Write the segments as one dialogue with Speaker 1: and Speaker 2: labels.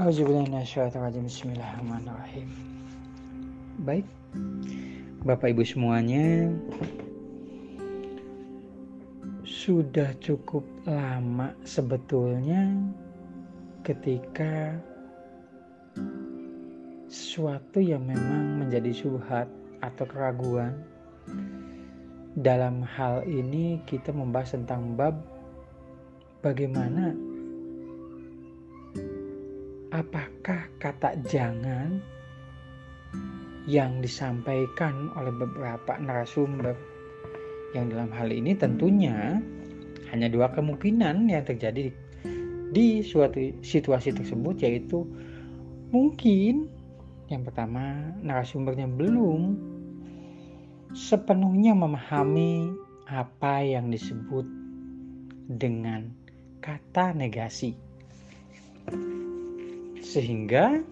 Speaker 1: Bismillahirrahmanirrahim. Baik, Bapak Ibu semuanya, sudah cukup lama sebetulnya ketika sesuatu yang memang menjadi subhat atau keraguan dalam hal ini kita membahas tentang bab bagaimana apakah kata jangan yang disampaikan oleh beberapa narasumber? Yang dalam hal ini tentunya hanya dua kemungkinan yang terjadi di suatu situasi tersebut yaitu mungkin yang pertama narasumbernya belum sepenuhnya memahami apa yang disebut dengan kata negasi sehingga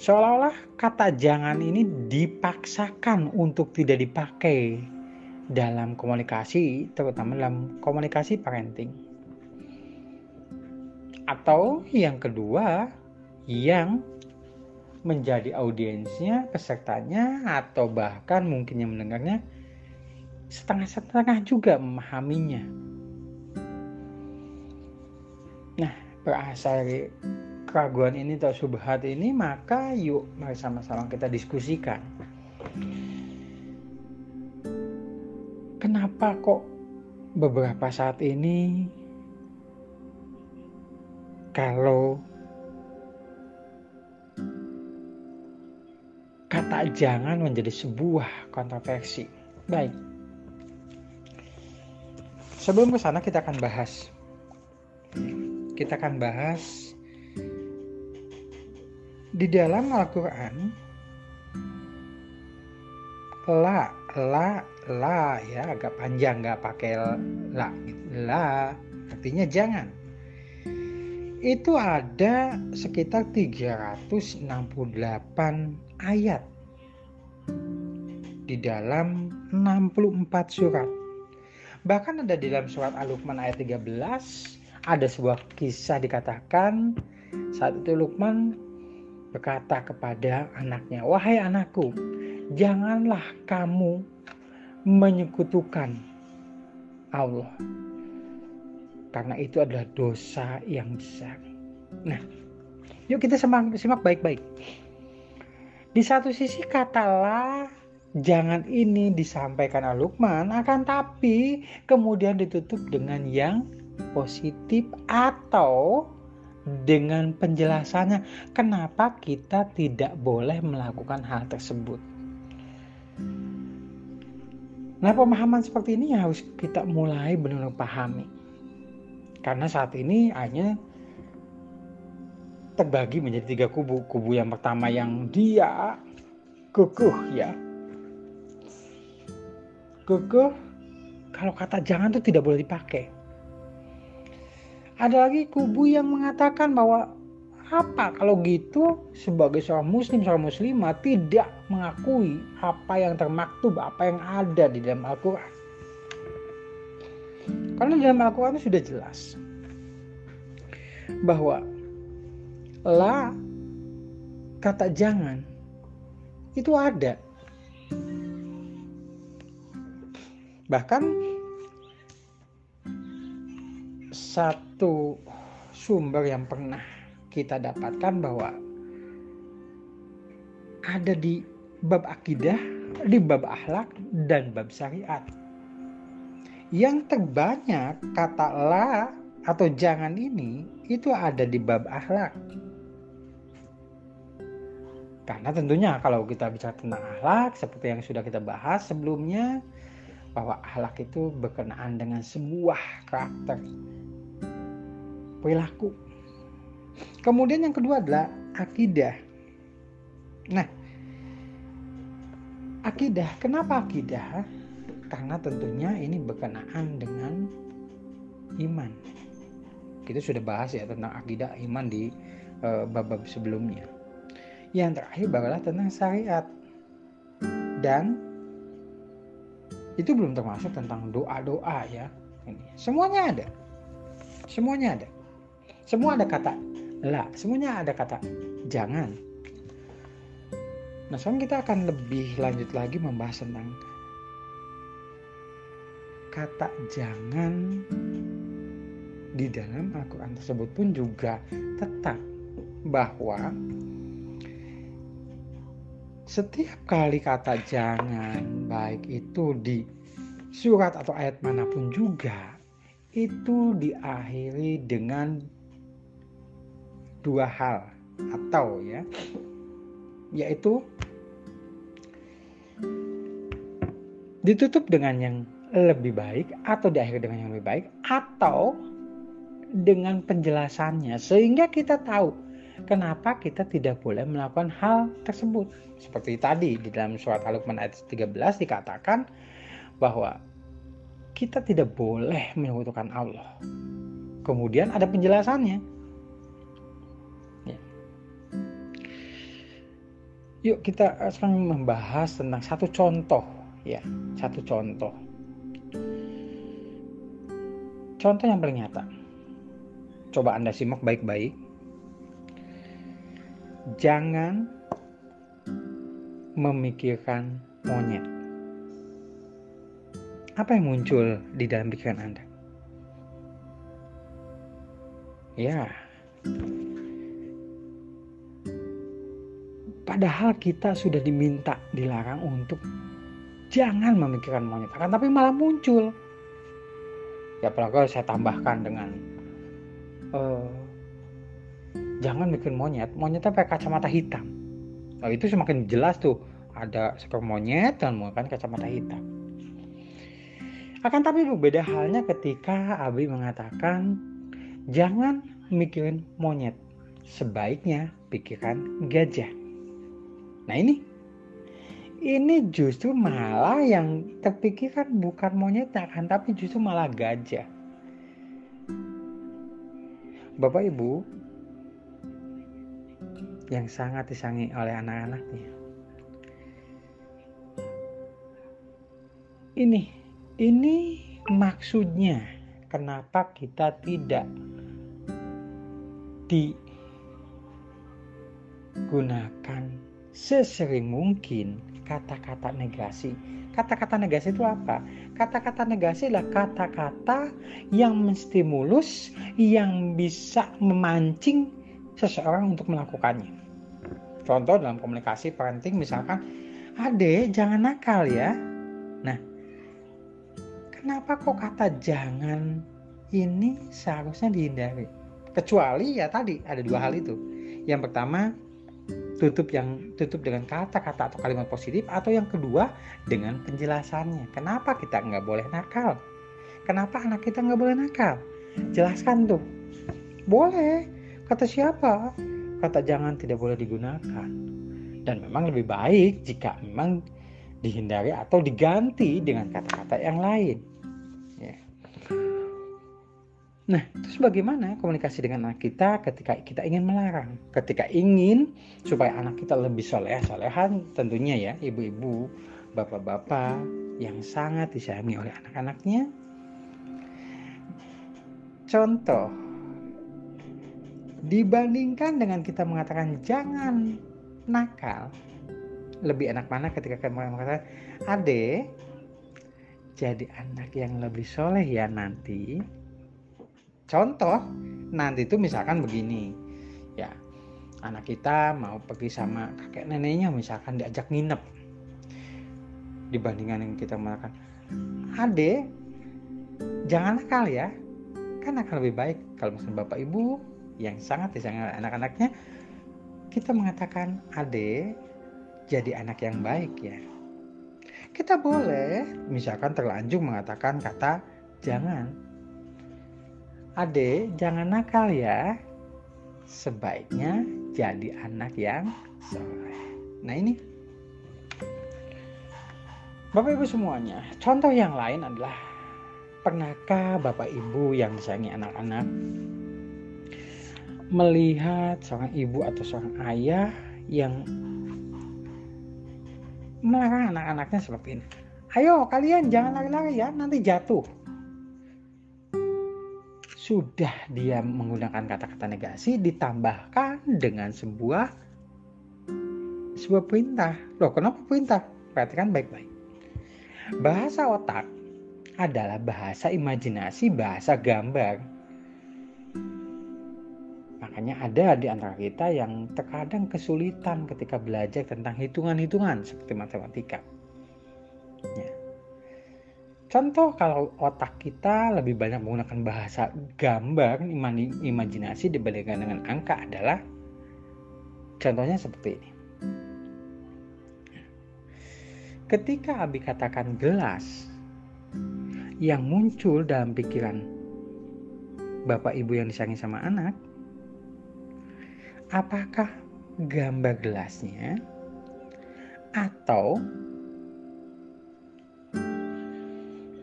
Speaker 1: seolah-olah kata jangan ini dipaksakan untuk tidak dipakai dalam komunikasi, terutama dalam komunikasi parenting. Atau yang kedua, yang menjadi audiensnya, pesertanya, atau bahkan mungkin yang mendengarnya setengah-setengah juga memahaminya. Nah, berasal dari keraguan ini atau subhat ini maka yuk mari sama-sama kita diskusikan. Kenapa kok beberapa saat ini kalau kata jangan menjadi sebuah kontroversi? Baik. Sebelum ke sana kita akan bahas. Kita akan bahas di dalam Al-Quran la la la ya agak panjang nggak pakai la la artinya jangan. Itu ada sekitar 368 ayat di dalam 64 surat. Bahkan ada di dalam surat Al-Luqman ayat 13 ada sebuah kisah dikatakan saat itu Luqman berkata kepada anaknya, "Wahai anakku, janganlah kamu menyekutukan Allah, karena itu adalah dosa yang besar." Nah, yuk kita simak, baik-baik. Di satu sisi katalah jangan ini disampaikan al Lukman akan tapi kemudian ditutup dengan yang positif atau dengan penjelasannya kenapa kita tidak boleh melakukan hal tersebut. Nah pemahaman seperti ini harus kita mulai benar-benar pahami. Karena saat ini hanya terbagi menjadi tiga kubu. Kubu yang pertama yang dia kekuh ya. Kekuh kalau kata jangan itu tidak boleh dipakai ada lagi kubu yang mengatakan bahwa apa kalau gitu sebagai seorang muslim seorang muslimah tidak mengakui apa yang termaktub apa yang ada di dalam Al-Quran? Karena di dalam Al-Quran sudah jelas bahwa la kata jangan itu ada. Bahkan satu sumber yang pernah kita dapatkan bahwa ada di bab akidah, di bab akhlak dan bab syariat. Yang terbanyak kata la atau jangan ini itu ada di bab akhlak. Karena tentunya kalau kita bicara tentang akhlak seperti yang sudah kita bahas sebelumnya bahwa akhlak itu berkenaan dengan sebuah karakter perilaku. Kemudian yang kedua adalah akidah. Nah, akidah, kenapa akidah? Karena tentunya ini berkenaan dengan iman. Kita sudah bahas ya tentang akidah iman di uh, bab-bab sebelumnya. Yang terakhir adalah tentang syariat. Dan itu belum termasuk tentang doa-doa ya. Ini semuanya ada. Semuanya ada. Semua ada kata. Lah semuanya ada kata. Jangan. Nah sekarang kita akan lebih lanjut lagi membahas tentang kata jangan di dalam Al-Quran tersebut pun juga tetap bahwa setiap kali kata jangan baik itu di surat atau ayat mana pun juga itu diakhiri dengan dua hal atau ya yaitu ditutup dengan yang lebih baik atau diakhiri dengan yang lebih baik atau dengan penjelasannya sehingga kita tahu kenapa kita tidak boleh melakukan hal tersebut. Seperti tadi di dalam surat Al-Luqman ayat 13 dikatakan bahwa kita tidak boleh menyekutukan Allah. Kemudian ada penjelasannya. Yuk kita sekarang membahas tentang satu contoh ya, satu contoh. Contoh yang paling nyata. Coba Anda simak baik-baik jangan memikirkan monyet. Apa yang muncul di dalam pikiran Anda? Ya, padahal kita sudah diminta, dilarang untuk jangan memikirkan monyet, akan tapi malah muncul. Ya, apalagi saya tambahkan dengan uh, jangan bikin monyet. Monyetnya pakai kacamata hitam. Oh, itu semakin jelas tuh ada seekor monyet dan menggunakan kacamata hitam. Akan tapi berbeda halnya ketika Abi mengatakan jangan mikirin monyet. Sebaiknya pikirkan gajah nah ini ini justru malah yang terpikirkan bukan monyet akan tapi justru malah gajah Bapak Ibu, yang sangat disangi oleh anak-anaknya. Ini, ini maksudnya kenapa kita tidak digunakan sesering mungkin kata-kata negasi. Kata-kata negasi itu apa? Kata-kata negasi adalah kata-kata yang menstimulus, yang bisa memancing seseorang untuk melakukannya. Contoh dalam komunikasi parenting misalkan, Ade jangan nakal ya. Nah, kenapa kok kata jangan ini seharusnya dihindari? Kecuali ya tadi ada dua hal itu. Yang pertama tutup yang tutup dengan kata-kata atau kalimat positif atau yang kedua dengan penjelasannya. Kenapa kita nggak boleh nakal? Kenapa anak kita nggak boleh nakal? Jelaskan tuh. Boleh. Kata siapa? kata jangan tidak boleh digunakan. Dan memang lebih baik jika memang dihindari atau diganti dengan kata-kata yang lain. Nah, terus bagaimana komunikasi dengan anak kita ketika kita ingin melarang? Ketika ingin supaya anak kita lebih soleh, solehan tentunya ya, ibu-ibu, bapak-bapak yang sangat disayangi oleh anak-anaknya. Contoh, dibandingkan dengan kita mengatakan jangan nakal lebih enak mana ketika kita mengatakan ade jadi anak yang lebih soleh ya nanti contoh nanti itu misalkan begini. Ya anak kita mau pergi sama kakek neneknya misalkan diajak nginep. Dibandingkan yang kita mengatakan ade jangan nakal ya. Kan akan lebih baik kalau misalnya bapak ibu yang sangat disayang anak-anaknya. Kita mengatakan ade jadi anak yang baik ya. Kita boleh misalkan terlanjur mengatakan kata jangan ade jangan nakal ya sebaiknya jadi anak yang soleh nah ini Bapak Ibu semuanya, contoh yang lain adalah pernahkah Bapak Ibu yang disayangi anak-anak melihat seorang ibu atau seorang ayah yang melarang anak-anaknya seperti ini. Ayo kalian jangan lari-lari ya, nanti jatuh. Sudah dia menggunakan kata-kata negasi ditambahkan dengan sebuah sebuah perintah. Loh, kenapa perintah? Perhatikan baik-baik. Bahasa otak adalah bahasa imajinasi, bahasa gambar. Makanya ada di antara kita yang terkadang kesulitan ketika belajar tentang hitungan-hitungan seperti matematika. Contoh kalau otak kita lebih banyak menggunakan bahasa gambar, imajinasi dibandingkan dengan angka adalah contohnya seperti ini. Ketika Abi katakan gelas, yang muncul dalam pikiran bapak ibu yang disayangi sama anak, apakah gambar gelasnya atau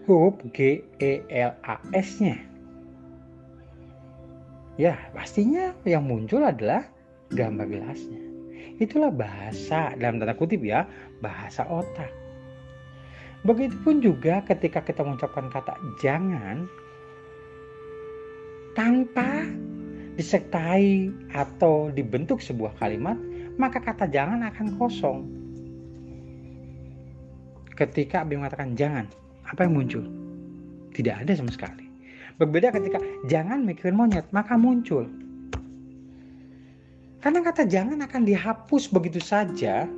Speaker 1: huruf G E L A S-nya. Ya, pastinya yang muncul adalah gambar gelasnya. Itulah bahasa dalam tanda kutip ya, bahasa otak. Begitupun juga ketika kita mengucapkan kata jangan tanpa disertai atau dibentuk sebuah kalimat, maka kata jangan akan kosong. Ketika Abi mengatakan jangan, apa yang muncul? Tidak ada sama sekali. Berbeda ketika jangan mikirin monyet, maka muncul. Karena kata jangan akan dihapus begitu saja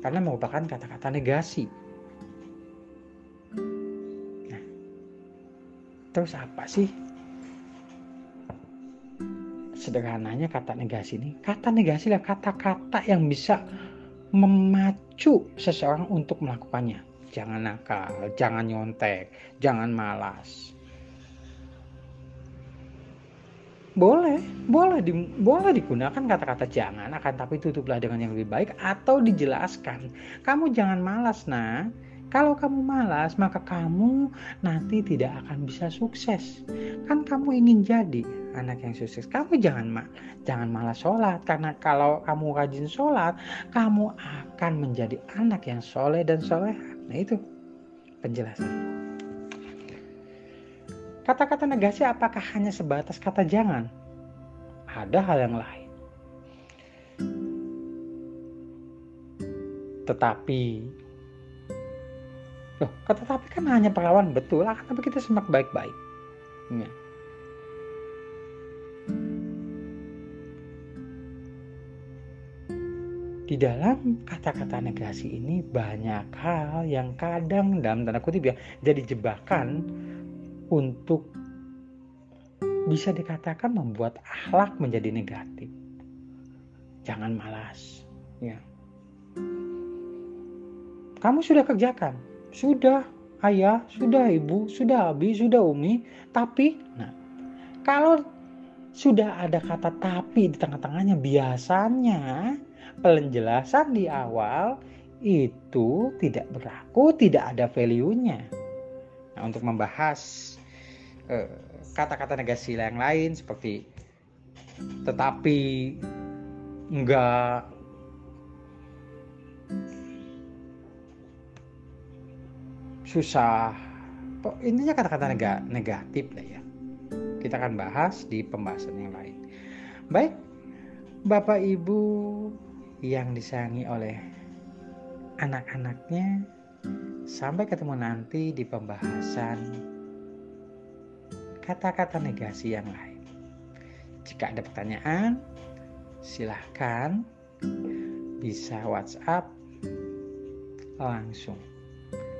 Speaker 1: karena merupakan kata-kata negasi. Nah, terus apa sih sederhananya kata negasi ini? Kata negasi adalah kata-kata yang bisa memacu seseorang untuk melakukannya jangan nakal, jangan nyontek, jangan malas. Boleh, boleh di, boleh digunakan kata-kata jangan, akan tapi tutuplah dengan yang lebih baik atau dijelaskan. Kamu jangan malas, nah. Kalau kamu malas, maka kamu nanti tidak akan bisa sukses. Kan kamu ingin jadi anak yang sukses. Kamu jangan ma jangan malas sholat karena kalau kamu rajin sholat, kamu akan menjadi anak yang soleh dan soleh. Nah itu penjelasan. Kata-kata negasi apakah hanya sebatas kata jangan? Ada hal yang lain. Tetapi Loh, kata tapi kan hanya perawan betul, akan tapi kita semak baik-baik. Ya. di dalam kata-kata negasi ini banyak hal yang kadang dalam tanda kutip ya jadi jebakan untuk bisa dikatakan membuat akhlak menjadi negatif. Jangan malas, ya. Kamu sudah kerjakan, sudah ayah, sudah ibu, sudah abi, sudah umi, tapi nah kalau sudah ada kata tapi di tengah-tengahnya biasanya penjelasan di awal itu tidak berlaku, tidak ada value-nya. Nah, untuk membahas eh, kata-kata negasi yang lain seperti tetapi enggak susah intinya kata-kata negatif lah ya kita akan bahas di pembahasan yang lain baik Bapak Ibu yang disayangi oleh anak-anaknya. Sampai ketemu nanti di pembahasan kata-kata negasi yang lain. Jika ada pertanyaan, silahkan bisa WhatsApp langsung.